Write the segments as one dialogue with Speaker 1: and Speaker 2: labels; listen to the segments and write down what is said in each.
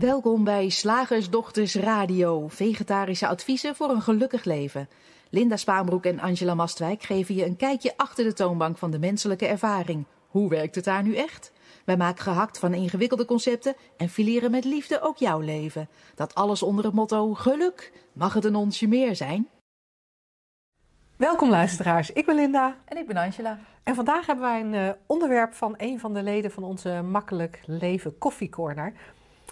Speaker 1: Welkom bij Slagersdochters Radio, vegetarische adviezen voor een gelukkig leven. Linda Spaanbroek en Angela Mastwijk geven je een kijkje achter de toonbank van de menselijke ervaring. Hoe werkt het daar nu echt? Wij maken gehakt van ingewikkelde concepten en fileren met liefde ook jouw leven. Dat alles onder het motto geluk. Mag het een onsje meer zijn?
Speaker 2: Welkom luisteraars, ik ben Linda.
Speaker 3: En ik ben Angela.
Speaker 2: En vandaag hebben wij een uh, onderwerp van een van de leden van onze Makkelijk Leven Koffiecorner.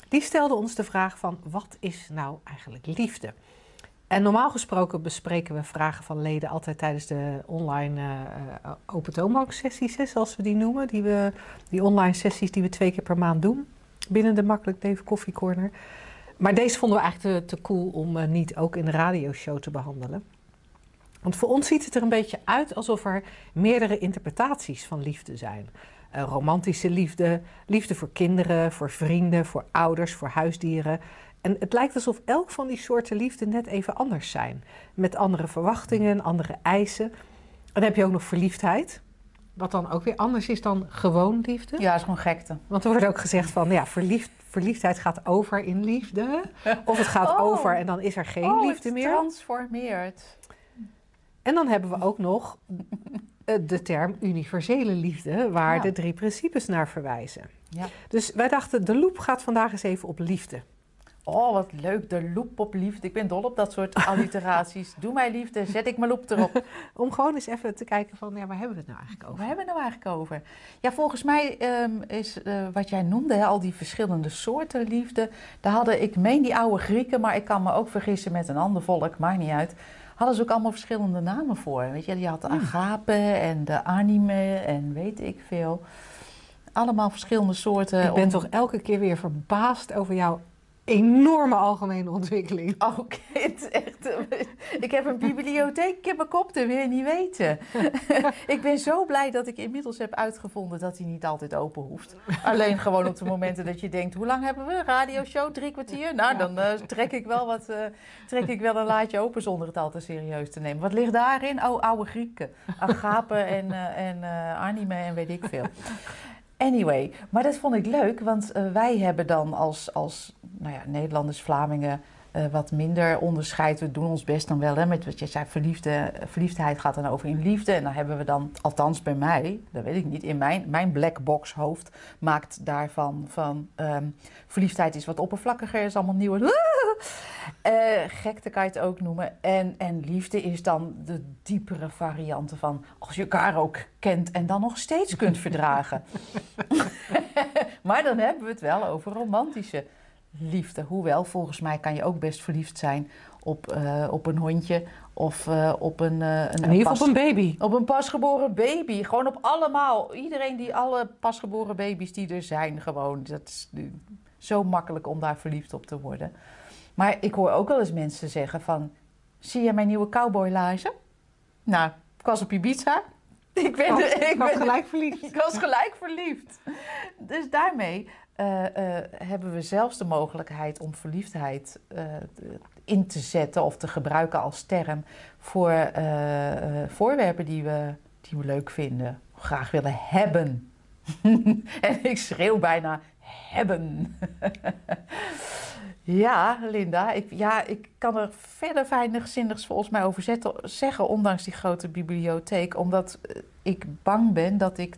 Speaker 2: Die stelde ons de vraag van wat is nou eigenlijk liefde? En normaal gesproken bespreken we vragen van leden altijd tijdens de online uh, open toonbank sessies, zoals we die noemen. Die, we, die online sessies die we twee keer per maand doen binnen de Makkelijk Leven Koffiecorner. Maar deze vonden we eigenlijk te, te cool om uh, niet ook in de radioshow te behandelen. Want voor ons ziet het er een beetje uit alsof er meerdere interpretaties van liefde zijn. Uh, romantische liefde, liefde voor kinderen, voor vrienden, voor ouders, voor huisdieren. En het lijkt alsof elk van die soorten liefde net even anders zijn. Met andere verwachtingen, andere eisen. En dan heb je ook nog verliefdheid. Wat dan ook weer anders is dan gewoon liefde.
Speaker 3: Ja, is gewoon gekte.
Speaker 2: Want er wordt ook gezegd van ja, verliefd, verliefdheid gaat over in liefde. Of het gaat oh. over en dan is er geen
Speaker 3: oh,
Speaker 2: liefde meer.
Speaker 3: transformeert.
Speaker 2: En dan hebben we ook nog de term universele liefde, waar ja. de drie principes naar verwijzen.
Speaker 3: Ja.
Speaker 2: Dus wij dachten, de loop gaat vandaag eens even op liefde.
Speaker 3: Oh, wat leuk, de loop op liefde. Ik ben dol op dat soort alliteraties. Doe mij liefde, zet ik mijn loop erop.
Speaker 2: Om gewoon eens even te kijken van, ja, waar hebben we het nou eigenlijk over?
Speaker 3: Waar hebben we het nou eigenlijk over? Ja, volgens mij um, is uh, wat jij noemde, hè, al die verschillende soorten liefde. Daar hadden, ik meen die oude Grieken, maar ik kan me ook vergissen met een ander volk, maakt niet uit hadden ze ook allemaal verschillende namen voor. Weet je, je had de agape en de anime en weet ik veel. Allemaal verschillende soorten.
Speaker 2: Ik ben toch elke keer weer verbaasd over jouw enorme algemene ontwikkeling.
Speaker 3: Oh, kind, echt. Ik heb een bibliotheek in mijn kop, dat wil je niet weten. ik ben zo blij dat ik inmiddels heb uitgevonden dat hij niet altijd open hoeft. Alleen gewoon op de momenten dat je denkt, hoe lang hebben we? Radioshow, drie kwartier? Nou, dan uh, trek, ik wel wat, uh, trek ik wel een laadje open zonder het al te serieus te nemen. Wat ligt daarin? Oh, oude Grieken. Agape en, uh, en anime en weet ik veel. Anyway, maar dat vond ik leuk, want uh, wij hebben dan als, als nou ja, Nederlanders, Vlamingen uh, wat minder onderscheid. We doen ons best dan wel, hè, met wat je zei, verliefde, verliefdheid gaat dan over in liefde. En dan hebben we dan, althans bij mij, dat weet ik niet, in mijn, mijn black box hoofd maakt daarvan van um, verliefdheid is wat oppervlakkiger, is allemaal nieuwe. Uh, gekte kan je het ook noemen. En, en liefde is dan de diepere variante van als je elkaar ook kent en dan nog steeds kunt verdragen. maar dan hebben we het wel over romantische liefde. Hoewel, volgens mij kan je ook best verliefd zijn op, uh, op een hondje of uh, op een... Uh, een
Speaker 2: in ieder geval op een baby.
Speaker 3: Op een pasgeboren baby. Gewoon op allemaal. Iedereen die alle pasgeboren baby's die er zijn gewoon. Dat is zo makkelijk om daar verliefd op te worden. Maar ik hoor ook wel eens mensen zeggen van... Zie je mijn nieuwe cowboylaarzen? Nou, ik was op Ibiza.
Speaker 2: Ik, ben, was, ik was ben, gelijk verliefd.
Speaker 3: Ik was gelijk verliefd. Dus daarmee uh, hebben we zelfs de mogelijkheid om verliefdheid uh, in te zetten... of te gebruiken als term voor voorwerpen die we, die we leuk vinden. Graag willen hebben. en ik schreeuw bijna hebben. Ja, Linda. Ik, ja, ik kan er verder weinig zinnigs volgens mij over zetten, zeggen, ondanks die grote bibliotheek. Omdat ik bang ben dat ik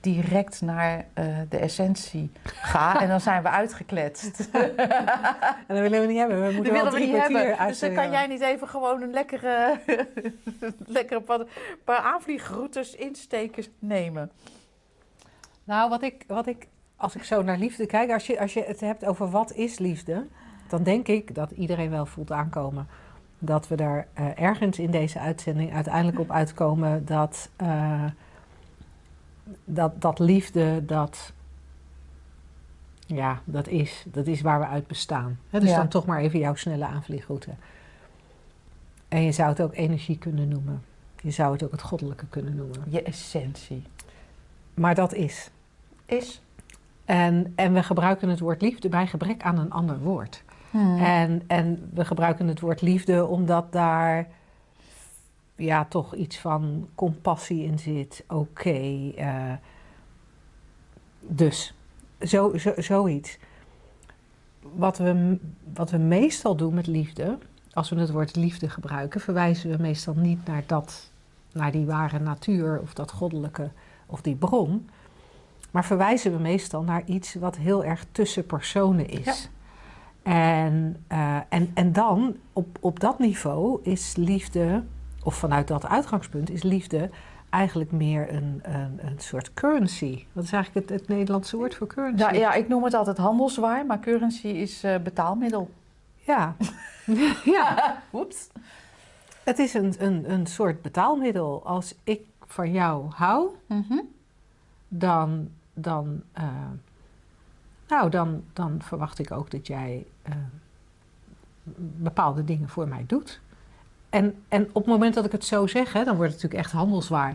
Speaker 3: direct naar uh, de essentie ga en dan zijn we uitgekletst.
Speaker 2: en dat willen we niet hebben. We moeten
Speaker 3: dat willen we niet hebben. Dus dan kan jij niet even gewoon een lekkere, lekkere paar, paar aanvliegroutes instekers nemen.
Speaker 2: Nou, wat ik, wat ik als ik zo naar liefde kijk, als je, als je het hebt over wat is liefde, dan denk ik dat iedereen wel voelt aankomen dat we daar uh, ergens in deze uitzending uiteindelijk op uitkomen dat, uh, dat, dat liefde, dat, ja, dat is, dat is waar we uit bestaan. He, dus ja. dan toch maar even jouw snelle aanvliegroute. En je zou het ook energie kunnen noemen. Je zou het ook het goddelijke kunnen noemen.
Speaker 3: Je essentie.
Speaker 2: Maar dat is.
Speaker 3: Is.
Speaker 2: En, en we gebruiken het woord liefde bij gebrek aan een ander woord. Hmm. En, en we gebruiken het woord liefde omdat daar ja, toch iets van compassie in zit. Oké. Okay, uh, dus zo, zo, zoiets. Wat we, wat we meestal doen met liefde, als we het woord liefde gebruiken, verwijzen we meestal niet naar dat, naar die ware natuur of dat goddelijke of die bron. Maar verwijzen we meestal naar iets wat heel erg tussen personen is. En, uh, en, en dan, op, op dat niveau, is liefde, of vanuit dat uitgangspunt, is liefde eigenlijk meer een, een, een soort currency. Wat is eigenlijk het, het Nederlandse woord voor currency?
Speaker 3: Ja, ja, ik noem het altijd handelswaar, maar currency is uh, betaalmiddel.
Speaker 2: Ja. ja. Oeps. Het is een, een, een soort betaalmiddel. Als ik van jou hou, mm -hmm. dan, dan, uh, nou, dan, dan verwacht ik ook dat jij uh, bepaalde dingen voor mij doet. En, en op het moment dat ik het zo zeg, hè, dan wordt het natuurlijk echt handelswaar.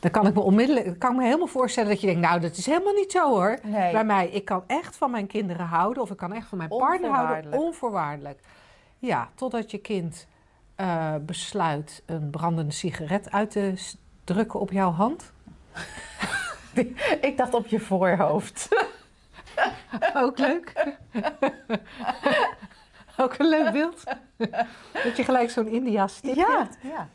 Speaker 2: Dan kan ik me onmiddellijk, kan ik me helemaal voorstellen dat je denkt, nou, dat is helemaal niet zo hoor.
Speaker 3: Nee.
Speaker 2: Bij mij, ik kan echt van mijn kinderen houden, of ik kan echt van mijn partner houden, onvoorwaardelijk. Ja, totdat je kind uh, besluit een brandende sigaret uit te drukken op jouw hand.
Speaker 3: ik dacht op je voorhoofd.
Speaker 2: Ook leuk. Ook een leuk beeld. dat je gelijk zo'n India-stip
Speaker 3: ja,
Speaker 2: hebt.
Speaker 3: Ja.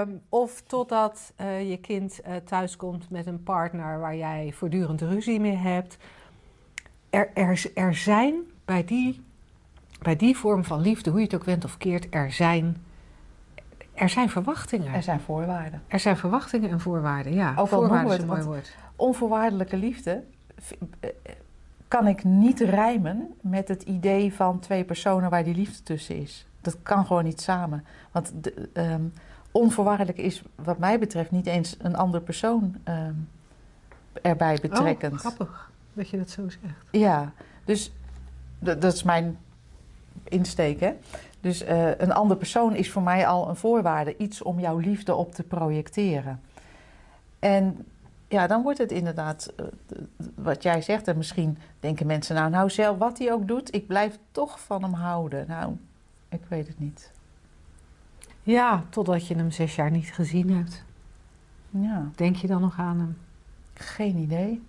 Speaker 2: Um, of totdat uh, je kind uh, thuiskomt met een partner waar jij voortdurend ruzie mee hebt. Er, er, er zijn bij die, bij die vorm van liefde, hoe je het ook went of keert, er zijn, er zijn verwachtingen.
Speaker 3: Er zijn voorwaarden.
Speaker 2: Er zijn verwachtingen en voorwaarden, ja.
Speaker 3: Ook
Speaker 2: voorwaarden
Speaker 3: is
Speaker 2: een mooi woord.
Speaker 3: Onvoorwaardelijke liefde kan ik niet rijmen met het idee van twee personen waar die liefde tussen is. Dat kan gewoon niet samen. Want de, um, onvoorwaardelijk is wat mij betreft niet eens een andere persoon um, erbij betrekkend.
Speaker 2: Oh, grappig dat je dat zo zegt.
Speaker 3: Ja, dus dat is mijn insteek. Hè? Dus uh, een andere persoon is voor mij al een voorwaarde. Iets om jouw liefde op te projecteren. En ja, dan wordt het inderdaad uh, wat jij zegt. En misschien denken mensen, nou, nou zelf wat hij ook doet, ik blijf toch van hem houden. Nou, ik weet het niet.
Speaker 2: Ja, totdat je hem zes jaar niet gezien hebt.
Speaker 3: Ja.
Speaker 2: Denk je dan nog aan hem?
Speaker 3: Geen idee.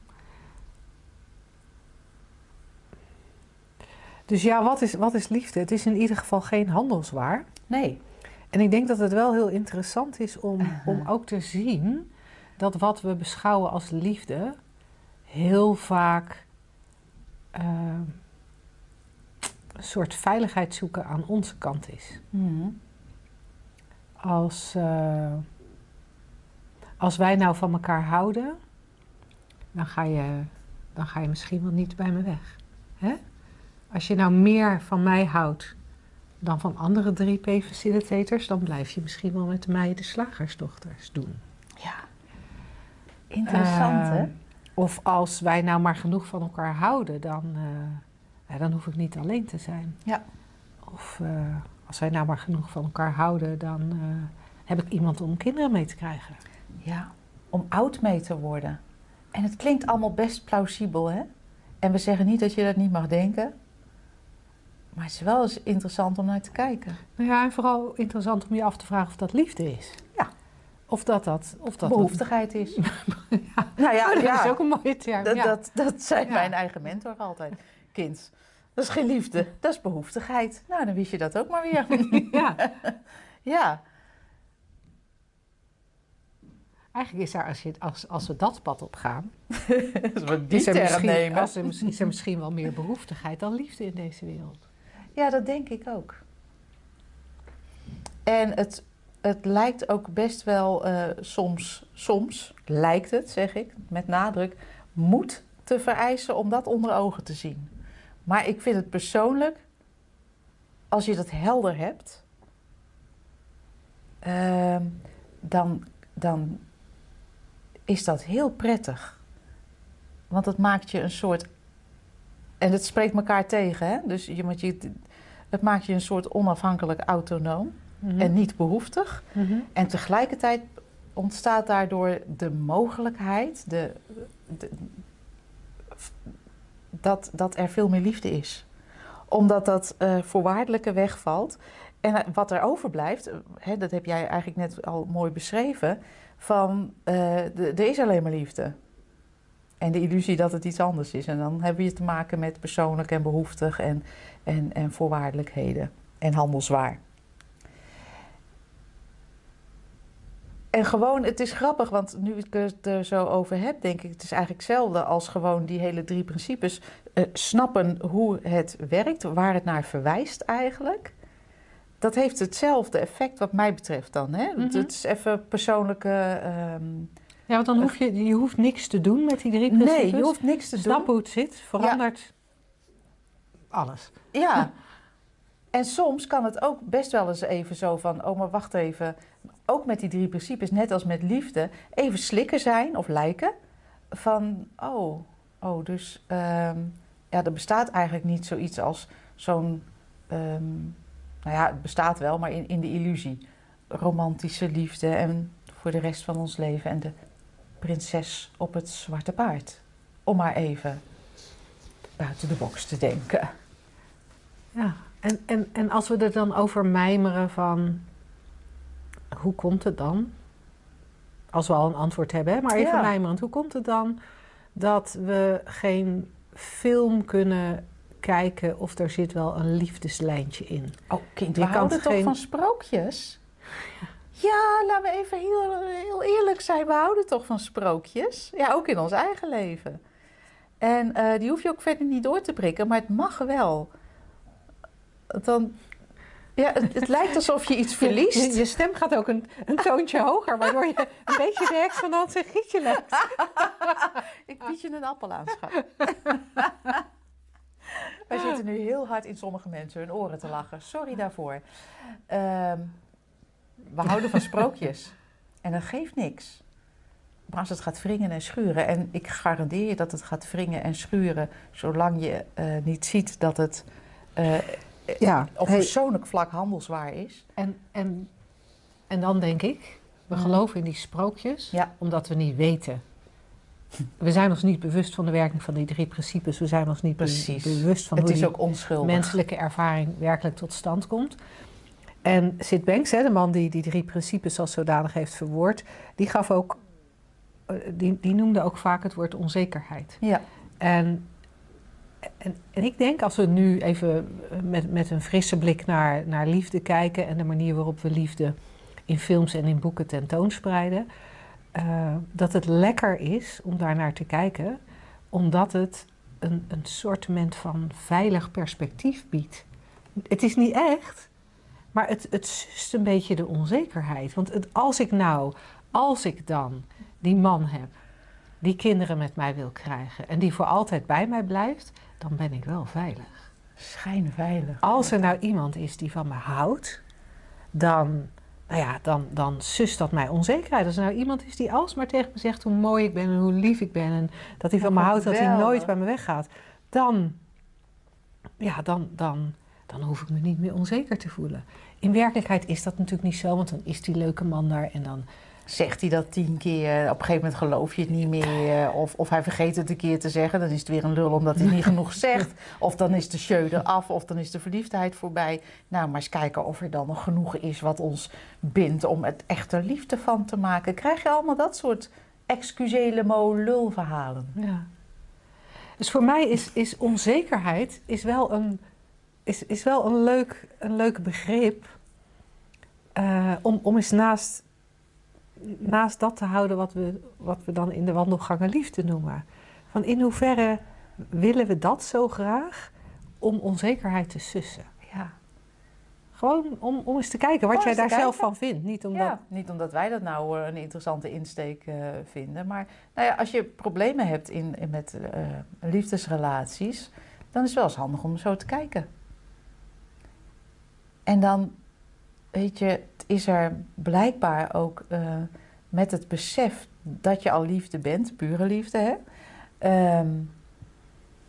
Speaker 2: Dus ja, wat is, wat is liefde? Het is in ieder geval geen handelswaar.
Speaker 3: Nee.
Speaker 2: En ik denk dat het wel heel interessant is om, uh -huh. om ook te zien dat wat we beschouwen als liefde heel vaak uh, een soort veiligheid zoeken aan onze kant is.
Speaker 3: Mm -hmm.
Speaker 2: Als, uh, als wij nou van elkaar houden, dan ga je, dan ga je misschien wel niet bij me weg. Hè? Als je nou meer van mij houdt dan van andere 3P-facilitators, dan blijf je misschien wel met mij de slagersdochters doen.
Speaker 3: Ja. Interessant, hè?
Speaker 2: Of als wij nou maar genoeg van elkaar houden, dan, ja, dan hoef ik niet alleen te zijn.
Speaker 3: Ja.
Speaker 2: Of uh, als wij nou maar genoeg van elkaar houden, dan heb ik iemand om kinderen mee te krijgen.
Speaker 3: Ja, om oud mee te worden. En het klinkt allemaal best plausibel, hè? En we zeggen niet dat je dat niet mag denken. Maar het is wel eens interessant om naar te kijken.
Speaker 2: Nou ja, en vooral interessant om je af te vragen of dat liefde is. Of dat dat... Of dat
Speaker 3: Behoeftigheid is.
Speaker 2: ja.
Speaker 3: Nou ja,
Speaker 2: oh, dat
Speaker 3: ja.
Speaker 2: is ook een mooie term.
Speaker 3: Dat,
Speaker 2: ja.
Speaker 3: dat, dat zei mijn eigen mentor altijd. Kind, dat is geen liefde, dat is behoeftigheid. Nou, dan wist je dat ook maar weer.
Speaker 2: ja.
Speaker 3: ja,
Speaker 2: Eigenlijk is er, als, je, als, als we dat pad op gaan...
Speaker 3: als we die
Speaker 2: is er, misschien,
Speaker 3: nemen.
Speaker 2: als er, is er misschien wel meer behoeftigheid dan liefde in deze wereld.
Speaker 3: Ja, dat denk ik ook. En het, het lijkt ook best wel eh, soms, soms lijkt het, zeg ik, met nadruk, moed te vereisen om dat onder ogen te zien. Maar ik vind het persoonlijk, als je dat helder hebt, ehm, dan, dan is dat heel prettig. Want het maakt je een soort. En het spreekt elkaar tegen, hè? Dus je, je, het maakt je een soort onafhankelijk autonoom
Speaker 2: Mhm.
Speaker 3: en niet behoeftig.
Speaker 2: Mhm.
Speaker 3: En tegelijkertijd ontstaat daardoor de mogelijkheid de, de- dat, dat er veel meer liefde is. Omdat dat eh, voorwaardelijke wegvalt. En eh, wat er overblijft, eh, hè, dat heb jij eigenlijk net al mooi beschreven, van de- er is alleen maar liefde. En de illusie dat het iets anders is. En dan hebben we te maken met persoonlijk en behoeftig en, en, en voorwaardelijkheden en handelswaar. En gewoon, het is grappig, want nu ik het er zo over heb, denk ik, het is eigenlijk hetzelfde als gewoon die hele drie principes. Uh, snappen hoe het werkt, waar het naar verwijst eigenlijk. Dat heeft hetzelfde effect wat mij betreft dan. Hè?
Speaker 2: Mhm.
Speaker 3: Het is even persoonlijke... ehm,
Speaker 2: Ja, want dan hoef je, je hoeft niks te doen met die drie principes.
Speaker 3: nee, je hoeft niks te
Speaker 2: Snap
Speaker 3: doen.
Speaker 2: hoe het zit, verandert alles.
Speaker 3: Ja. En soms kan het ook best wel eens even zo van, oh maar wacht even. Ook met die drie principes, net als met liefde, even slikken zijn of lijken. Van, oh, oh dus ehm, ja, er bestaat eigenlijk niet zoiets als zo'n, ehm, nou ja, het bestaat wel, maar in, in de illusie. Romantische liefde en voor de rest van ons leven en de prinses op het zwarte paard. Om maar even buiten de box te denken.
Speaker 2: Ja, en, en, en als we er dan over mijmeren van... Hoe komt het dan? Als we al een antwoord hebben, hè? maar even
Speaker 3: Ja.
Speaker 2: Hoe komt het dan dat we geen film kunnen kijken... of er zit wel een liefdeslijntje in?
Speaker 3: Oh, kind, we houden toch van sprookjes? Ja, laten we even heel, heel eerlijk zijn. We houden toch van sprookjes? Ja, ook in ons eigen leven. En eh, die hoef je ook verder niet door te prikken, maar het mag wel. Dan, ja, het, het lijkt alsof je iets verliest.
Speaker 2: Je, je stem gaat ook een, een toontje hoger... waardoor je een beetje de heks van Hans en Gietje lijkt.
Speaker 3: Ik bied je een appel aan, schat. Wij zitten nu heel hard in sommige mensen hun oren te lachen. Sorry daarvoor. Ehm, we houden van sprookjes. En dat geeft niks. Maar als het gaat wringen en schuren... en ik garandeer je dat het gaat wringen en schuren... zolang je eh, niet ziet dat het eh,
Speaker 2: Ja,
Speaker 3: op
Speaker 2: hey,
Speaker 3: persoonlijk vlak handelswaar is.
Speaker 2: En, en, en dan denk ik, we
Speaker 3: Mhm.
Speaker 2: geloven in die sprookjes,
Speaker 3: Ja.
Speaker 2: omdat we niet weten. We zijn ons niet bewust van de werking van die drie principes. We zijn ons niet
Speaker 3: Precies.
Speaker 2: bewust van
Speaker 3: het
Speaker 2: hoe
Speaker 3: is
Speaker 2: die
Speaker 3: ook onschuldig.
Speaker 2: menselijke ervaring werkelijk tot stand komt. En Sid Banks, hè, de man die die drie principes als zodanig heeft verwoord, die gaf ook, eh, die, die noemde ook vaak het woord onzekerheid.
Speaker 3: Ja,
Speaker 2: En, en, en ik denk, als we nu even met, met een frisse blik naar, naar liefde kijken en de manier waarop we liefde in films en in boeken tentoonspreiden, eh, dat het lekker is om daar naar te kijken, omdat het een, een soortement van veilig perspectief biedt. Het is niet echt, maar het, het sust een beetje de onzekerheid. Want het, als ik nou, als ik dan die man heb die kinderen met mij wil krijgen en die voor altijd bij mij blijft, dan ben ik wel veilig.
Speaker 3: schijnveilig.
Speaker 2: Als er nou iemand is die van me houdt, dan, nou ja, dan, dan sust dat mij onzekerheid. Als er nou iemand is die alsmaar tegen me zegt hoe mooi ik ben en hoe lief ik ben en dat hij van me houdt, dat hij nooit bij me weggaat, dan, ja, dan, dan, dan hoef ik me niet meer onzeker te voelen. In werkelijkheid is dat natuurlijk niet zo, want dan is die leuke man daar en dan
Speaker 3: Zegt hij dat tien keer, op een gegeven moment geloof je het niet meer. Of, of hij vergeet het een keer te zeggen, dan is het weer een lul omdat hij niet genoeg zegt. Of dan is de show eraf, of dan is de verliefdheid voorbij. Nou, maar eens kijken of er dan nog genoeg is wat ons bindt om het echte liefde van te maken. Krijg je allemaal dat soort excusele mo lulverhalen.
Speaker 2: Ja. Dus voor mij is, is onzekerheid is wel een, is, is wel een, leuk, een leuk begrip. eh, om, om eens naast, naast dat te houden wat we, wat we dan in de wandelgangen liefde noemen. Van in hoeverre willen we dat zo graag om onzekerheid te sussen?
Speaker 3: Ja.
Speaker 2: Gewoon om, om eens te kijken wat jij daar zelf van vindt. Niet omdat,
Speaker 3: Ja, niet omdat wij dat nou eh, een interessante insteek eh, vinden. Maar nou ja, als je problemen hebt in, in met eh, liefdesrelaties, dan is het wel eens handig om zo te kijken. En dan, weet je, het is er blijkbaar ook eh, met het besef dat je al liefde bent, pure liefde, hè? Ehm,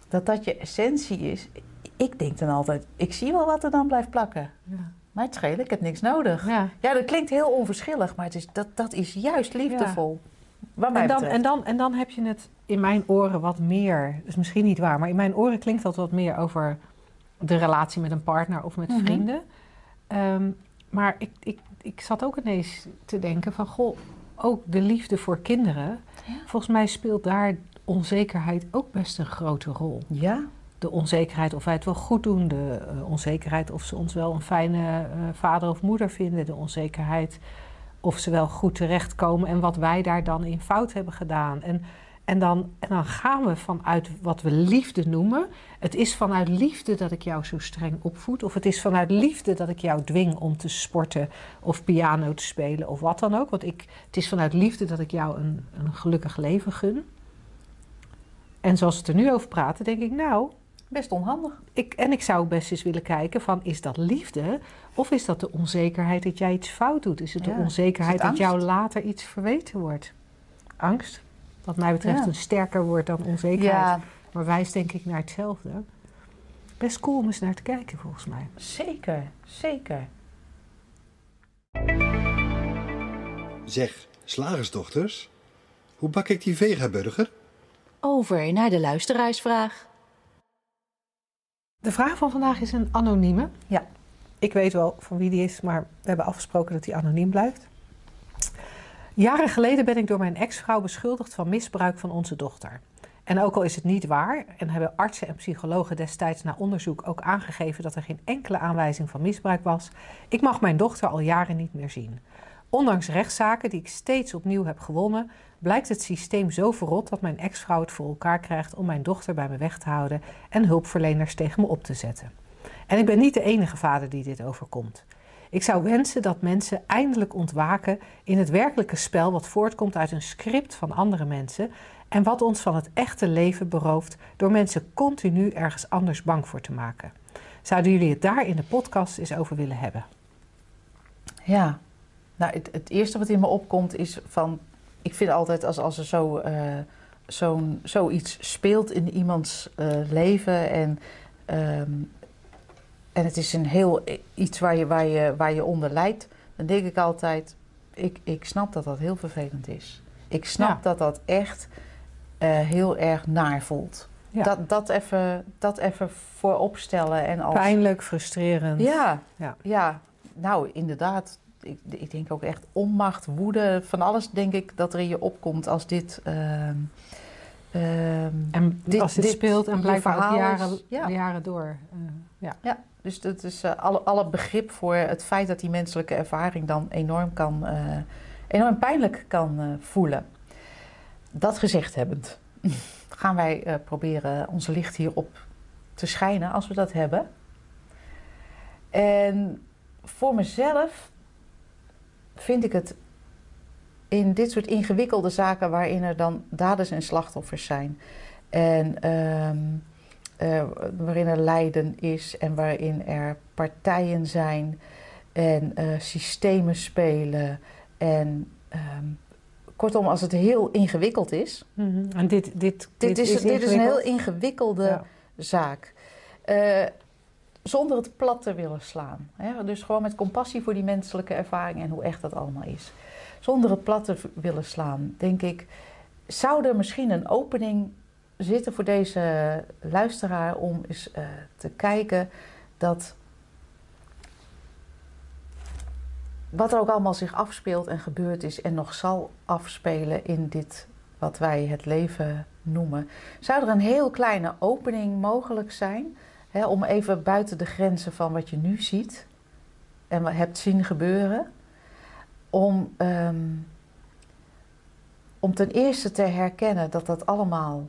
Speaker 3: dat dat je essentie is. Ik denk dan altijd, ik zie wel wat er dan blijft plakken.
Speaker 2: Ja.
Speaker 3: Maar het schelen, ik heb niks nodig.
Speaker 2: Ja.
Speaker 3: Ja, dat klinkt heel onverschillig, maar het is, dat, dat is juist liefdevol. Wat mij
Speaker 2: En dan,
Speaker 3: betreft.
Speaker 2: en, dan, en dan heb je het in mijn oren wat meer, dat is misschien niet waar, maar in mijn oren klinkt dat wat meer over de relatie met een partner of met
Speaker 3: Mhm.
Speaker 2: vrienden. Ehm, maar ik, ik, ik zat ook ineens te denken van, goh, ook de liefde voor kinderen.
Speaker 3: Ja.
Speaker 2: Volgens mij speelt daar onzekerheid ook best een grote rol.
Speaker 3: Ja?
Speaker 2: De onzekerheid of wij het wel goed doen, de uh, onzekerheid of ze ons wel een fijne uh, vader of moeder vinden, de onzekerheid of ze wel goed terechtkomen en wat wij daar dan in fout hebben gedaan. En, en, dan, en dan gaan we vanuit wat we liefde noemen. Het is vanuit liefde dat ik jou zo streng opvoed, of het is vanuit liefde dat ik jou dwing om te sporten of piano te spelen of wat dan ook. Want ik, het is vanuit liefde dat ik jou een, een gelukkig leven gun. En zoals we het er nu over praten, denk ik, nou,
Speaker 3: Best onhandig.
Speaker 2: ik, en ik zou best eens willen kijken van, is dat liefde? Of is dat de onzekerheid dat jij iets fout doet? Is het
Speaker 3: Ja,
Speaker 2: de onzekerheid
Speaker 3: het
Speaker 2: dat jou later iets verweten wordt? Angst, wat mij betreft
Speaker 3: Ja.
Speaker 2: een sterker woord dan onzekerheid.
Speaker 3: Ja,
Speaker 2: Maar wijst denk ik naar hetzelfde. Best cool om eens naar te kijken volgens mij.
Speaker 3: zeker. Zeker.
Speaker 4: Zeg, slagersdochters, hoe bak ik die vegaburger?
Speaker 1: Over naar de luisteraarsvraag.
Speaker 2: De vraag van vandaag is een anonieme.
Speaker 3: Ja.
Speaker 2: Ik weet wel van wie die is, maar we hebben afgesproken dat die anoniem blijft. Jaren geleden ben ik door mijn ex-vrouw beschuldigd van misbruik van onze dochter. En ook al is het niet waar, en hebben artsen en psychologen destijds na onderzoek ook aangegeven dat er geen enkele aanwijzing van misbruik was, ik mag mijn dochter al jaren niet meer zien. Ondanks rechtszaken die ik steeds opnieuw heb gewonnen, blijkt het systeem zo verrot dat mijn ex-vrouw het voor elkaar krijgt om mijn dochter bij me weg te houden en hulpverleners tegen me op te zetten. En ik ben niet de enige vader die dit overkomt. Ik zou wensen dat mensen eindelijk ontwaken in het werkelijke spel wat voortkomt uit een script van andere mensen en wat ons van het echte leven berooft door mensen continu ergens anders bang voor te maken. Zouden jullie het daar in de podcast eens over willen hebben?
Speaker 3: Ja. Nou, het, het eerste wat in me opkomt is van... Ik vind altijd als, als er zo, eh, zo'n, zoiets speelt in iemands eh, leven... En, ehm, en het is een heel iets waar je, waar, je, waar je onder lijdt... dan denk ik altijd... Ik, ik snap dat dat heel vervelend is. Ik snap
Speaker 2: Ja.
Speaker 3: dat dat echt eh, heel erg naar voelt.
Speaker 2: Ja.
Speaker 3: Dat, dat, even, dat even voorop stellen en als...
Speaker 2: Pijnlijk, frustrerend.
Speaker 3: Ja,
Speaker 2: Ja.
Speaker 3: ja. nou inderdaad. Ik, ik denk ook echt onmacht, woede, van alles denk ik dat er in je opkomt als dit. ehm,
Speaker 2: En
Speaker 3: Dit-
Speaker 2: als dit,
Speaker 3: dit-
Speaker 2: speelt en ook
Speaker 3: verhaal is-
Speaker 2: jaren,
Speaker 3: ja.
Speaker 2: jaren door. eh, ja.
Speaker 3: Dus dat is eh, alle, alle begrip voor het feit dat die menselijke ervaring dan enorm kan, eh, enorm pijnlijk kan eh, voelen. Dat gezegd hebbend, gaan wij proberen onze licht hierop te schijnen als we dat hebben. En voor mezelf vind ik het in dit soort ingewikkelde zaken waarin er dan daders en slachtoffers zijn. En eh, waarin er lijden is en waarin er partijen zijn en eh, systemen spelen. En ehm, kortom, als het heel ingewikkeld is.
Speaker 2: Mhm. En dit, dit,
Speaker 3: Dit, is, dit is een heel
Speaker 2: ingewikkeld.
Speaker 3: ingewikkelde
Speaker 2: Ja.
Speaker 3: zaak. Eh, zonder het plat te willen slaan. Hè? Dus gewoon met compassie voor die menselijke ervaring en hoe echt dat allemaal is. Zonder het plat te willen slaan, denk ik, zou er misschien een opening zitten voor deze luisteraar om eens eh, te kijken dat wat er ook allemaal zich afspeelt en gebeurd is en nog zal afspelen in dit wat wij het leven noemen, zou er een heel kleine opening mogelijk zijn hè, om even buiten de grenzen van wat je nu ziet en hebt zien gebeuren, om, ehm, om ten eerste te herkennen dat dat allemaal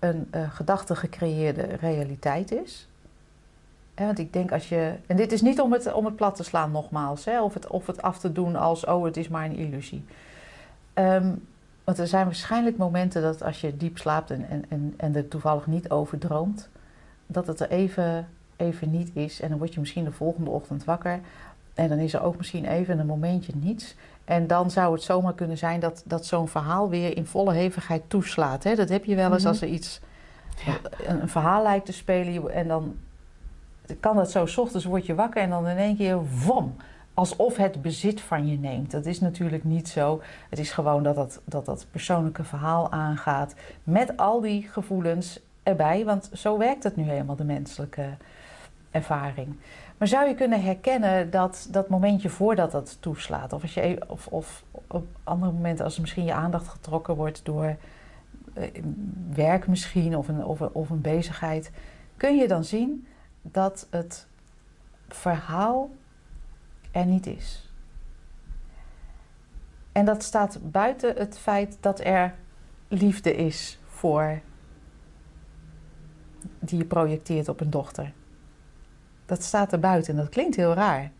Speaker 3: een eh gedachte gecreëerde realiteit is. Want ik denk als je. En dit is niet om het, om het plat te slaan, nogmaals. Hè, of, het, of het af te doen als: oh, het is maar een illusie. Ehm, want er zijn waarschijnlijk momenten dat als je diep slaapt en, en, en, en er toevallig niet over droomt, dat het er even, even niet is. En dan word je misschien de volgende ochtend wakker. En dan is er ook misschien even een momentje niets. En dan zou het zomaar kunnen zijn dat, dat zo'n verhaal weer in volle hevigheid toeslaat. Hè? Dat heb je wel eens
Speaker 2: Mhm.
Speaker 3: als er iets, een, een verhaal lijkt te spelen. En dan kan dat zo, 's ochtends word je wakker en dan in één keer, wom, alsof het bezit van je neemt. Dat is natuurlijk niet zo. Het is gewoon dat dat, dat, dat persoonlijke verhaal aangaat met al die gevoelens erbij. Want zo werkt het nu helemaal, de menselijke ervaring. Maar zou je kunnen herkennen dat dat momentje voordat dat toeslaat, of, als je, e- of, of op andere momenten als misschien je aandacht getrokken wordt door eh, werk misschien of een, of, of een bezigheid, kun je dan zien dat het verhaal er niet is. En dat staat buiten het feit dat er liefde is voor die je projecteert op een dochter. Dat staat er buiten en dat klinkt heel raar.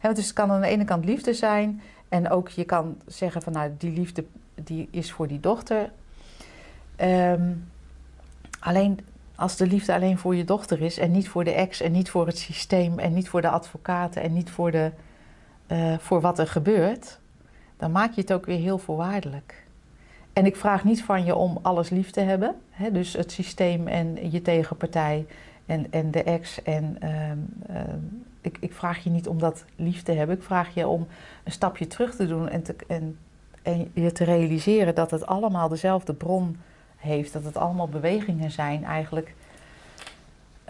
Speaker 3: Dus het kan aan de ene kant liefde zijn en ook je kan zeggen van nou die liefde die is voor die dochter. Ehm, alleen als de liefde alleen voor je dochter is en niet voor de ex en niet voor het systeem en niet voor de advocaten en niet voor, de, uh, voor wat er gebeurt, dan maak je het ook weer heel voorwaardelijk. En ik vraag niet van je om alles lief te hebben, dus het systeem en je tegenpartij en, en de ex. En uh, uh, ik, ik, vraag je niet om dat lief te hebben, ik vraag je om een stapje terug te doen en, te, en, en je te realiseren dat het allemaal dezelfde bron heeft, dat het allemaal bewegingen zijn eigenlijk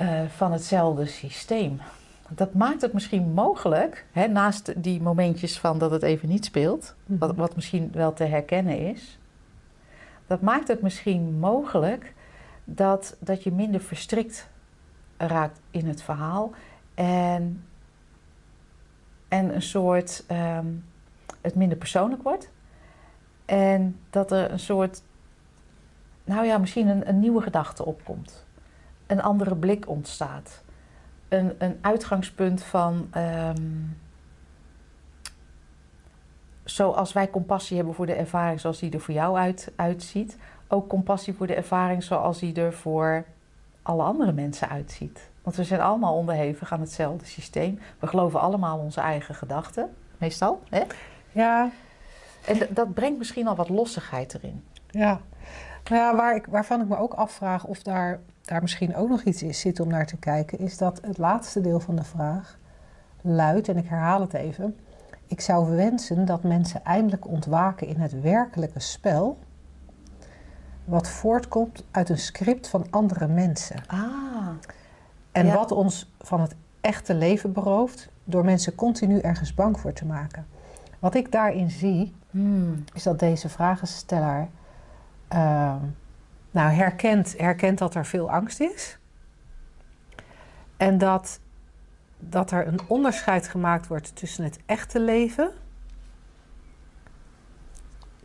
Speaker 3: uh, van hetzelfde systeem. Dat maakt het misschien mogelijk, hè, naast die momentjes van dat het even niet speelt, wat, wat misschien wel te herkennen is, dat maakt het misschien mogelijk dat, dat je minder verstrikt raakt in het verhaal en, en een soort um, het minder persoonlijk wordt. En dat er een soort, nou ja, misschien een, een nieuwe gedachte opkomt. Een andere blik ontstaat. Een, een uitgangspunt van, um, zoals wij compassie hebben voor de ervaring zoals die er voor jou uit, uitziet, ook compassie voor de ervaring zoals die er voor alle andere mensen uitziet. Want we zijn allemaal onderhevig aan hetzelfde systeem. We geloven allemaal onze eigen gedachten, meestal. Hè?
Speaker 2: Ja.
Speaker 3: En dat brengt misschien al wat lossigheid erin.
Speaker 2: Ja, nou ja waar ik, waarvan ik me ook afvraag of daar, daar misschien ook nog iets is, zit om naar te kijken, is dat het laatste deel van de vraag luidt, en ik herhaal het even. Ik zou wensen dat mensen eindelijk ontwaken in het werkelijke spel, wat voortkomt uit een script van andere mensen.
Speaker 3: Ah.
Speaker 2: En ja. wat ons van het echte leven berooft, door mensen continu ergens bang voor te maken. Wat ik daarin zie,
Speaker 3: hmm.
Speaker 2: is dat deze vragensteller uh, nou, herkent, herkent dat er veel angst is. En dat, dat er een onderscheid gemaakt wordt tussen het echte leven.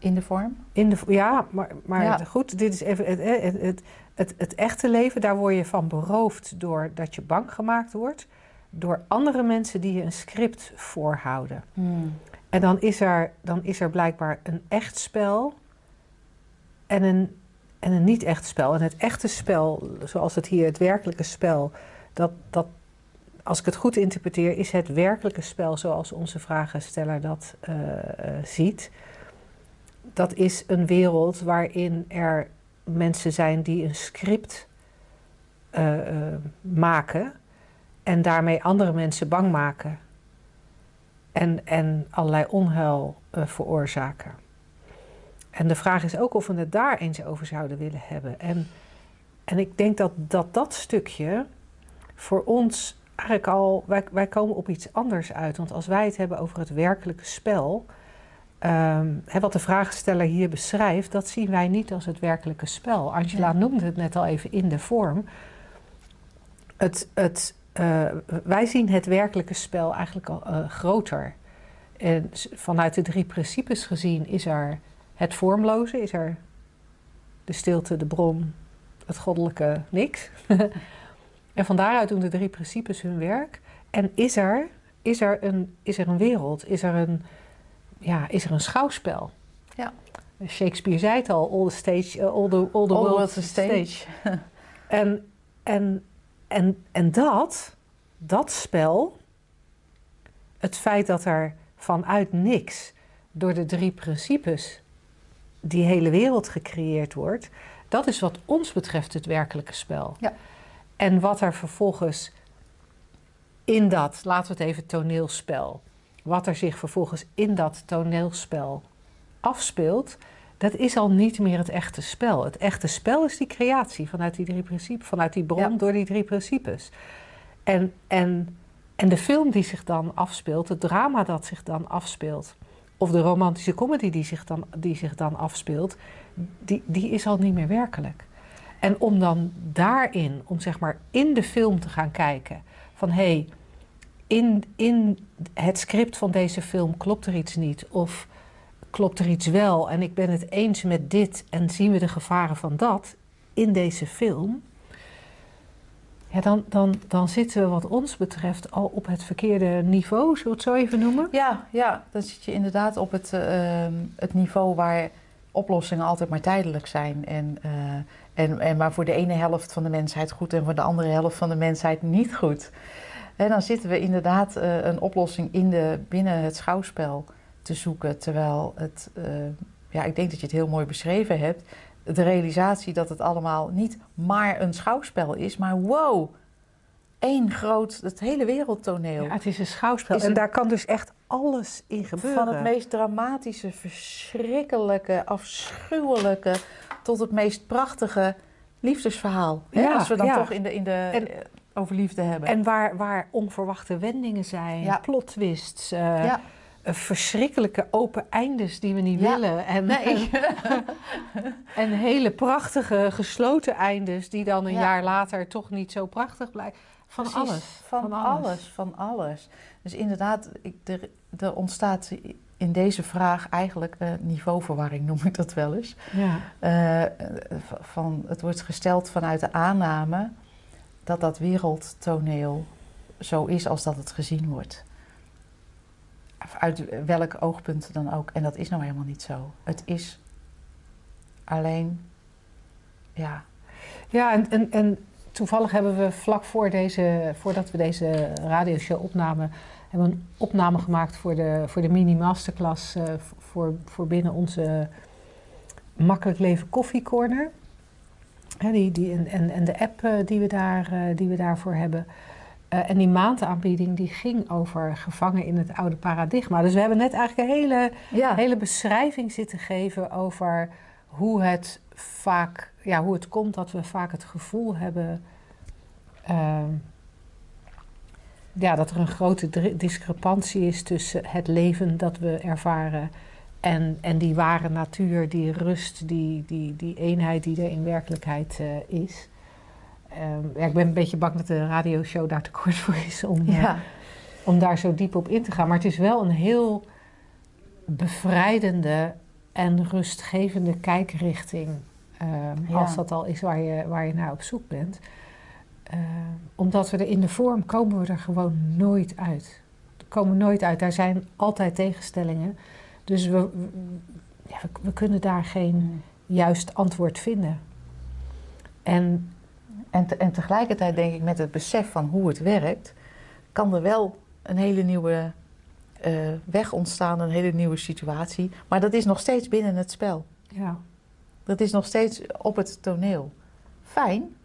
Speaker 3: In de vorm?
Speaker 2: In de, ja, maar, maar ja. goed, dit is even het, het, het, het, het echte leven. Daar word je van beroofd doordat je bang gemaakt wordt. Door andere mensen die je een script voorhouden.
Speaker 3: Hmm.
Speaker 2: En dan is, er, dan is er blijkbaar een echt spel en een, en een niet echt spel. En het echte spel, zoals het hier, het werkelijke spel, dat, dat, als ik het goed interpreteer, is het werkelijke spel zoals onze vragensteller dat uh, uh, ziet. Dat is een wereld waarin er mensen zijn die een script uh, maken en daarmee andere mensen bang maken en, en allerlei onheil uh, veroorzaken. En de vraag is ook of we het daar eens over zouden willen hebben. En, en ik denk dat, dat dat stukje voor ons eigenlijk al. Wij, wij komen op iets anders uit. Want als wij het hebben over het werkelijke spel. Um, hè, wat de vraagsteller hier beschrijft, dat zien wij niet als het werkelijke spel. Angela noemde het net al even in de vorm. Het, het, uh, wij zien het werkelijke spel eigenlijk al uh, groter. En vanuit de drie principes gezien is er het vormloze, is er de stilte, de bron, het goddelijke niks. en van daaruit doen de drie principes hun werk. En is er, is er, een, is er een wereld, is er een, ja, is er een schouwspel?
Speaker 3: Ja.
Speaker 2: Shakespeare zei het al, all the, stage, uh, all the, all the
Speaker 3: All a
Speaker 2: a stage.
Speaker 3: stage.
Speaker 2: En, en, en, en dat, dat spel, het feit dat er vanuit niks door de drie principes die hele wereld gecreëerd wordt, dat is wat ons betreft het werkelijke spel.
Speaker 3: Ja.
Speaker 2: En wat er vervolgens in dat, laten we het even toneelspel, wat er zich vervolgens in dat toneelspel afspeelt, dat is al niet meer het echte spel. Het echte spel is die creatie vanuit die drie principes, vanuit die bron
Speaker 3: Ja.
Speaker 2: door die drie principes. En, en, en de film die zich dan afspeelt, het drama dat zich dan afspeelt of de romantische comedy die zich dan, die zich dan afspeelt, die, die is al niet meer werkelijk. En om dan daarin, om zeg maar in de film te gaan kijken van hé, hey, in, in het script van deze film klopt er iets niet of klopt er iets wel en ik ben het eens met dit en zien we de gevaren van dat in deze film, ja, dan, dan, dan zitten we wat ons betreft al op het verkeerde niveau, zullen we het zo even noemen?
Speaker 3: Ja, ja dan zit je inderdaad op het, uh, het niveau waar oplossingen altijd maar tijdelijk zijn. En, uh, en, en maar voor de ene helft van de mensheid goed en voor de andere helft van de mensheid niet goed. En dan zitten we inderdaad uh, een oplossing in de, binnen het schouwspel te zoeken. Terwijl het, ja, ik denk dat je het heel mooi beschreven hebt de realisatie dat het allemaal niet maar een schouwspel is, maar wow, één groot, het hele wereldtoneel.
Speaker 2: Ja, het is een schouwspel en daar kan dus echt alles in gebeuren.
Speaker 3: Van het meest dramatische, verschrikkelijke, afschuwelijke tot het meest prachtige liefdesverhaal. Ja? Als we dan ja. toch in de, in de en, over liefde hebben.
Speaker 2: En waar, waar onverwachte wendingen zijn, ja. plot twists. Uh, ja verschrikkelijke open eindes die we niet ja. willen. En, nee. en hele prachtige gesloten eindes die dan een ja. jaar later toch niet zo prachtig blijken. Van alles.
Speaker 3: Van, van alles. alles. Van alles. Dus inderdaad, ik, er, er ontstaat in deze vraag eigenlijk uh, niveauverwarring, noem ik dat wel eens. Ja. Uh, van, het wordt gesteld vanuit de aanname dat dat wereldtoneel zo is als dat het gezien wordt uit welk oogpunt dan ook. En dat is nou helemaal niet zo. Het is alleen, ja.
Speaker 2: Ja, en, en, en toevallig hebben we vlak voor deze, voordat we deze radioshow opnamen, hebben we een opname gemaakt voor de, voor de mini-masterclass uh, voor, voor binnen onze Makkelijk Leven Koffiecorner. Die, die, en, en de app uh, die, we daar, uh, die we daarvoor hebben. Uh, en die maandaanbieding die ging over gevangen in het oude paradigma. Dus we hebben net eigenlijk een hele, ja. hele beschrijving zitten geven over hoe het vaak, ja, hoe het komt dat we vaak het gevoel hebben uh, ja, dat er een grote discrepantie is tussen het leven dat we ervaren en, en die ware natuur, die rust, die, die, die eenheid die er in werkelijkheid uh, is. Um, ja, ik ben een beetje bang dat de radioshow daar te kort voor is om, ja. uh, om daar zo diep op in te gaan. Maar het is wel een heel bevrijdende en rustgevende kijkrichting. Um, ja. Als dat al is waar je, waar je naar op zoek bent. Uh, omdat we er in de vorm komen we er gewoon nooit uit. We komen nooit uit. Daar zijn altijd tegenstellingen. Dus we, ja, we, we kunnen daar geen juist antwoord vinden. En
Speaker 3: en, te, en tegelijkertijd denk ik met het besef van hoe het werkt, kan er wel een hele nieuwe uh, weg ontstaan, een hele nieuwe situatie. Maar dat is nog steeds binnen het spel.
Speaker 2: Ja.
Speaker 3: Dat is nog steeds op het toneel. Fijn,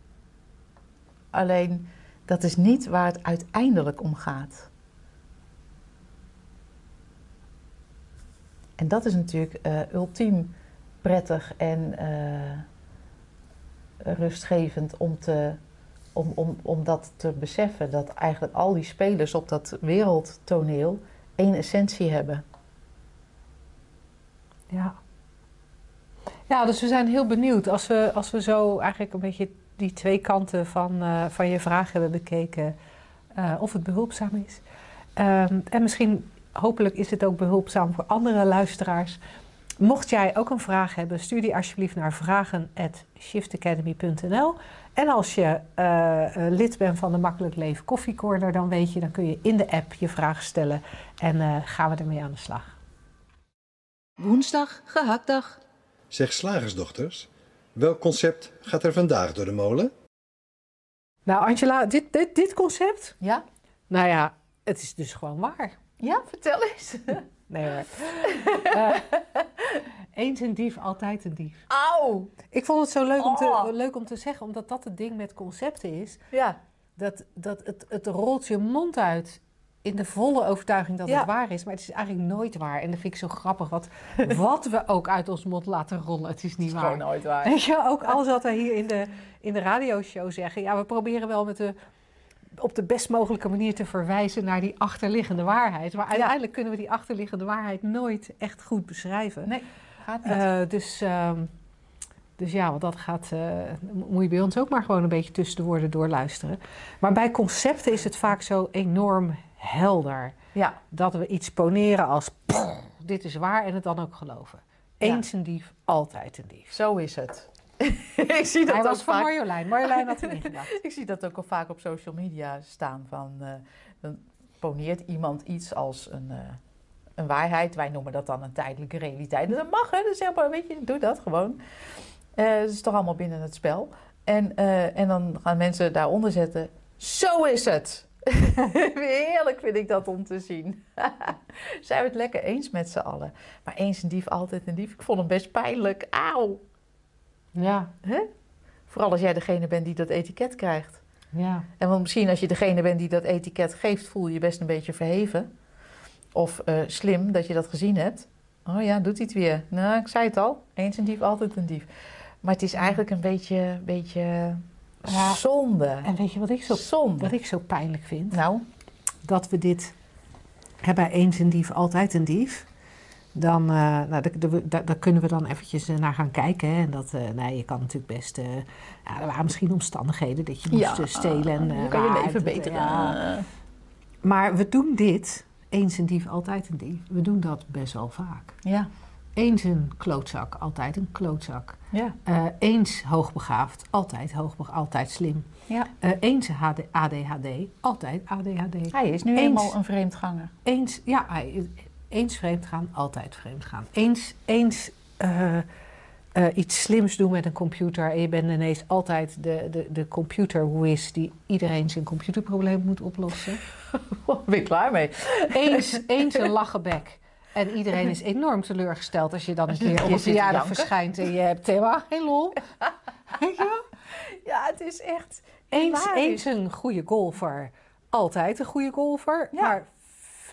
Speaker 3: alleen dat is niet waar het uiteindelijk om gaat. En dat is natuurlijk uh, ultiem prettig en uh, rustgevend om, te, om, om, om dat te beseffen. Dat eigenlijk al die spelers op dat wereldtoneel één essentie hebben.
Speaker 2: Ja. Ja, dus we zijn heel benieuwd als we, als we zo eigenlijk een beetje die twee kanten van, uh, van je vraag hebben bekeken, of het behulpzaam is. Um, en misschien, hopelijk is het ook behulpzaam voor andere luisteraars Mocht jij ook een vraag hebben, stuur die alsjeblieft naar vragen.shiftacademy.nl. En als je uh, lid bent van de Makkelijk Leven Koffie Corner, dan weet je, dan kun je in de app je vraag stellen en uh, gaan we ermee aan de slag.
Speaker 1: Woensdag, gehaktdag.
Speaker 4: Zeg slagersdochters, welk concept gaat er vandaag door de molen?
Speaker 2: Nou, Angela, dit, dit, dit concept?
Speaker 3: Ja.
Speaker 2: Nou ja, het is dus gewoon waar.
Speaker 3: Ja, vertel eens.
Speaker 2: Nee hoor. uh, eens een dief, altijd een dief.
Speaker 3: Auw!
Speaker 2: Ik vond het zo leuk, om te, oh. leuk om te zeggen, omdat dat het ding met concepten is.
Speaker 3: Ja.
Speaker 2: Dat, dat het, het rolt je mond uit in de volle overtuiging dat ja. het waar is. Maar het is eigenlijk nooit waar. En dat vind ik zo grappig. Wat, wat we ook uit ons mond laten rollen, het is niet
Speaker 3: het is
Speaker 2: waar.
Speaker 3: gewoon nooit waar.
Speaker 2: Weet je, ook alles wat we hier in de, in de radioshow zeggen. Ja, we proberen wel met de op de best mogelijke manier te verwijzen naar die achterliggende waarheid. Maar uiteindelijk kunnen we die achterliggende waarheid nooit echt goed beschrijven.
Speaker 3: Nee, gaat niet.
Speaker 2: Eh, dus, ehm, dus ja, want dat gaat, eh, moet je bij ons ook maar gewoon een beetje tussen de woorden doorluisteren. Maar bij concepten is het vaak zo enorm helder.
Speaker 3: ja,
Speaker 2: Dat we iets poneren als dit is waar en het dan ook geloven. Eens een dief, altijd een dief.
Speaker 3: zo is het. ik zie dat
Speaker 2: Hij
Speaker 3: ook
Speaker 2: was van
Speaker 3: vaak.
Speaker 2: Marjolein. Marjolein had erin gedacht.
Speaker 3: Ik zie dat ook al vaak op social media staan. Van, eh, dan poneert iemand iets als een, eh, een waarheid. Wij noemen dat dan een tijdelijke realiteit. En dat mag, hè? Dus zeg maar, weet je, doe dat gewoon. Eh dat is toch allemaal binnen het spel. En, en dan gaan mensen daaronder zetten. Zo is het! Heerlijk vind ik dat om te zien. Zijn we het lekker eens met z'n allen? Maar eens een dief, altijd een dief. Ik vond hem best pijnlijk. Auw!
Speaker 2: Ja,
Speaker 3: Vooral als jij degene bent die dat etiket krijgt.
Speaker 2: ja.
Speaker 3: En want misschien als je degene bent die dat etiket geeft, voel je je best een beetje verheven. Of eh, slim dat je dat gezien hebt. Oh ja, doet hij het weer. Nou, ik zei het al. Eens een dief, altijd een dief. Maar het is eigenlijk een beetje, beetje
Speaker 2: Ja.
Speaker 3: zonde.
Speaker 2: En weet je wat ik, zo,
Speaker 3: Zonde.
Speaker 2: wat ik zo pijnlijk vind?
Speaker 3: Nou,
Speaker 2: dat we dit hebben eens een dief, altijd een dief. Dan eh, nou, daar, kunnen we dan eventjes eh, naar gaan kijken. Hè. En dat, nee, je kan natuurlijk best... ja, er waren misschien omstandigheden dat je moest stelen. En,
Speaker 3: kan je leven beter.
Speaker 2: ja. Maar we doen dit, eens een dief, altijd een dief. We doen dat best wel vaak.
Speaker 3: ja,
Speaker 2: Eens een klootzak, altijd een klootzak.
Speaker 3: ja,
Speaker 2: Eh, eens hoogbegaafd, altijd hoogbegaafd, altijd slim.
Speaker 3: ja.
Speaker 2: Eens HD ADHD, altijd ADHD.
Speaker 3: Hij is nu
Speaker 2: Eens.
Speaker 3: eenmaal een vreemdganger.
Speaker 2: Eens, ja, hij- eens vreemd gaan, altijd vreemd gaan. Eens, eens eh, eh, iets slims doen met een computer en je bent ineens altijd de, de, de computerwiz die iedereen zijn computerprobleem moet oplossen.
Speaker 3: Ben ik klaar mee.
Speaker 2: Eens, eens een lachenbek. En iedereen is enorm teleurgesteld als je dan een
Speaker 3: je
Speaker 2: keer op
Speaker 3: te
Speaker 2: verjaardag verschijnt en je hebt helemaal geen lol. Je?
Speaker 3: Ja, het is echt...
Speaker 2: Eens, eens een goede golfer. Altijd een goede golfer.
Speaker 3: Ja.
Speaker 2: Maar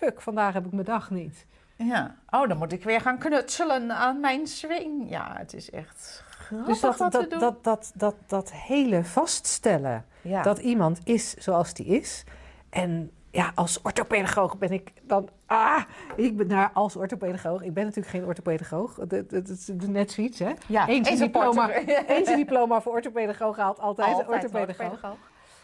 Speaker 2: fuck, vandaag heb ik mijn dag niet.
Speaker 3: Ja. Oh, dan moet ik weer gaan knutselen aan mijn swing. Ja, het is echt grappig
Speaker 2: Dus dat, dat,
Speaker 3: doen.
Speaker 2: dat, dat, dat, dat hele vaststellen
Speaker 3: ja.
Speaker 2: dat iemand is zoals die is. En ja, als orthopedagoog ben ik dan. Ah, ik ben daar als orthopedagoog. Ik ben natuurlijk geen orthopedagoog. Dat, is net zoiets, hè?
Speaker 3: ja,
Speaker 2: eens een diploma. Eens een diploma voor orthopedagoog haalt altijd,
Speaker 3: Altijd
Speaker 2: orthopedagoog.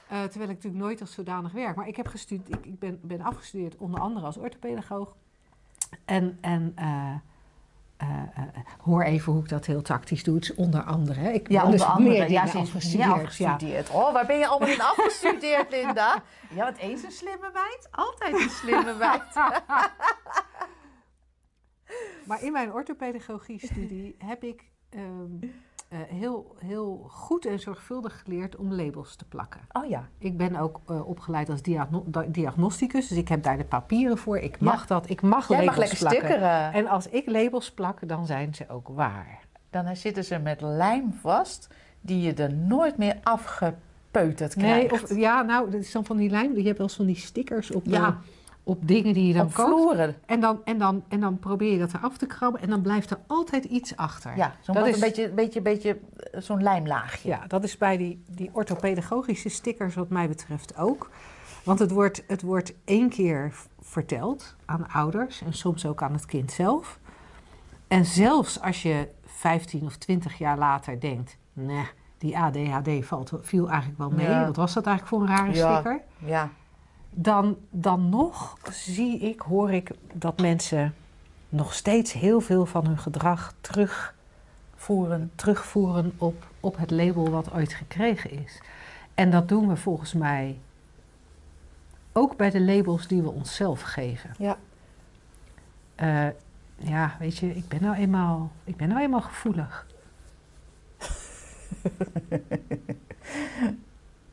Speaker 2: Eh, terwijl ik natuurlijk nooit als zodanig werk. Maar ik, heb gestudeerd, ik, ik ben, ben afgestudeerd onder andere als orthopedagoog. En, en eh, eh, eh, hoor even hoe ik dat heel tactisch doe. Het is onder andere. hè. Ik
Speaker 3: Ja,
Speaker 2: ben dus
Speaker 3: onder andere.
Speaker 2: meer
Speaker 3: Ja, is
Speaker 2: afgestudeerd.
Speaker 3: afgestudeerd.
Speaker 2: Ja.
Speaker 3: Oh, waar ben je allemaal in afgestudeerd, Linda? Ja, want eens een slimme meid, altijd een slimme meid.
Speaker 2: Maar in mijn orthopedagogie-studie heb ik ehm, eh, heel, heel goed en zorgvuldig geleerd om labels te plakken.
Speaker 3: Oh ja.
Speaker 2: Ik ben ook eh, opgeleid als diagno- di- diagnosticus, dus ik heb daar de papieren voor. Ik mag dat, ik mag
Speaker 3: Jij
Speaker 2: labels
Speaker 3: mag lekker
Speaker 2: plakken.
Speaker 3: stickeren.
Speaker 2: En als ik labels plak, dan zijn ze ook waar.
Speaker 3: Dan zitten ze met lijm vast, die je er nooit meer afgepeuterd
Speaker 2: Nee,
Speaker 3: krijgt.
Speaker 2: of, ja, nou, dat is dan van die lijm. Je hebt wel eens van die stickers op,
Speaker 3: Ja.
Speaker 2: Op dingen die je dan
Speaker 3: Op
Speaker 2: koopt.
Speaker 3: vloeren.
Speaker 2: En dan, en, dan, en dan probeer je dat eraf te krabben en dan blijft er altijd iets achter.
Speaker 3: Ja, zo'n
Speaker 2: Dat is-
Speaker 3: een beetje, beetje, beetje eh, zo'n lijmlaagje.
Speaker 2: Ja, dat is bij die, die orthopedagogische stickers wat mij betreft ook. Want het wordt, het wordt één keer verteld aan ouders en soms ook aan het kind zelf. En zelfs als je 15 of 20 jaar later denkt, nee, die ADHD valt, viel eigenlijk wel mee.
Speaker 3: Ja.
Speaker 2: Wat was dat eigenlijk voor een rare
Speaker 3: Ja.
Speaker 2: sticker?
Speaker 3: Ja.
Speaker 2: Dan, dan nog zie ik, hoor ik dat mensen nog steeds heel veel van hun gedrag terugvoeren, terugvoeren op, op het label wat ooit gekregen is. En dat doen we volgens mij ook bij de labels die we onszelf geven.
Speaker 3: Ja.
Speaker 2: Eh, ja, weet je, ik ben nou eenmaal, ik ben nou eenmaal gevoelig.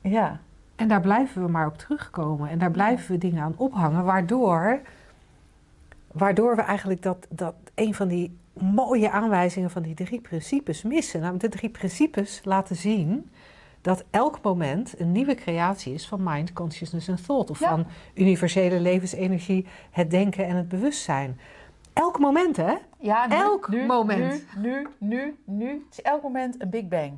Speaker 3: Ja.
Speaker 2: En daar blijven we maar op terugkomen. En daar blijven we dingen aan ophangen, waardoor, waardoor we eigenlijk dat, dat een van die mooie aanwijzingen van die drie principes missen. Namelijk de drie principes laten zien dat elk moment een nieuwe creatie is van mind, consciousness en thought. Of
Speaker 3: Ja.
Speaker 2: van universele levensenergie, het denken en het bewustzijn. Elk moment, hè?
Speaker 3: Ja, nu,
Speaker 2: Elk
Speaker 3: nu,
Speaker 2: moment.
Speaker 3: Nu, nu, nu, nu. Het is elk moment een Big Bang.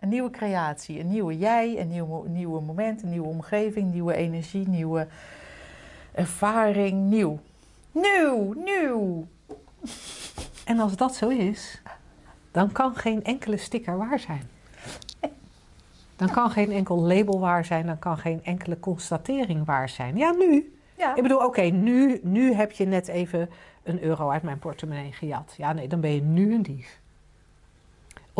Speaker 3: Een nieuwe creatie, een nieuwe jij, een nieuw, nieuwe moment, een nieuwe omgeving, nieuwe energie, nieuwe ervaring, nieuw. Nieuw, nieuw.
Speaker 2: En als dat zo is, dan kan geen enkele sticker waar zijn. Dan kan geen enkel label waar zijn, dan kan geen enkele constatering waar zijn. Ja, nu.
Speaker 3: Ja.
Speaker 2: Ik bedoel, oké, nu, nu heb je net even een euro uit mijn portemonnee gejat. Ja, nee, dan ben je nu een dief.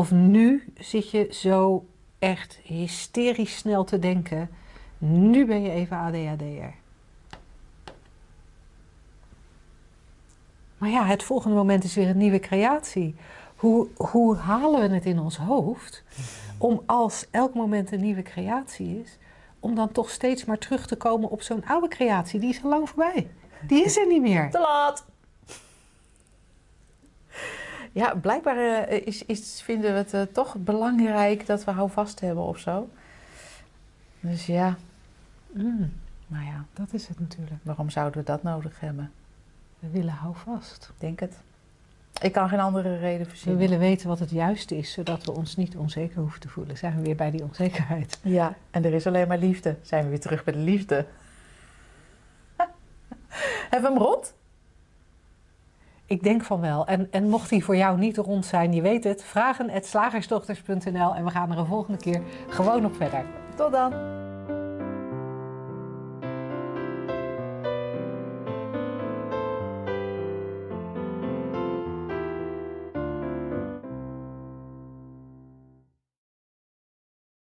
Speaker 2: Of nu zit je zo echt hysterisch snel te denken. Nu ben je even ADHD'er. Maar ja, het volgende moment is weer een nieuwe creatie. Hoe, hoe halen we het in ons hoofd om als elk moment een nieuwe creatie is, om dan toch steeds maar terug te komen op zo'n oude creatie? Die is al lang voorbij. Die is er niet meer.
Speaker 3: Te laat. Ja, blijkbaar eh, is, is, vinden we het eh, toch belangrijk dat we houvast hebben of zo. Dus ja,
Speaker 2: Mm,
Speaker 3: maar ja,
Speaker 2: dat is het natuurlijk.
Speaker 3: waarom zouden we dat nodig hebben?
Speaker 2: We willen houvast.
Speaker 3: Ik denk het. Ik kan geen andere reden
Speaker 2: We
Speaker 3: verzinnen.
Speaker 2: willen weten wat het juiste is, zodat we ons niet onzeker hoeven te voelen. Zijn we weer bij die onzekerheid?
Speaker 3: Ja, en er is alleen maar liefde. Zijn we weer terug bij de liefde. Hebben we hem rond?
Speaker 2: Ik denk van wel. En, en mocht die voor jou niet rond zijn, je weet het, vragen slagersdochters.nl en we gaan er een volgende keer gewoon op verder.
Speaker 3: Tot dan.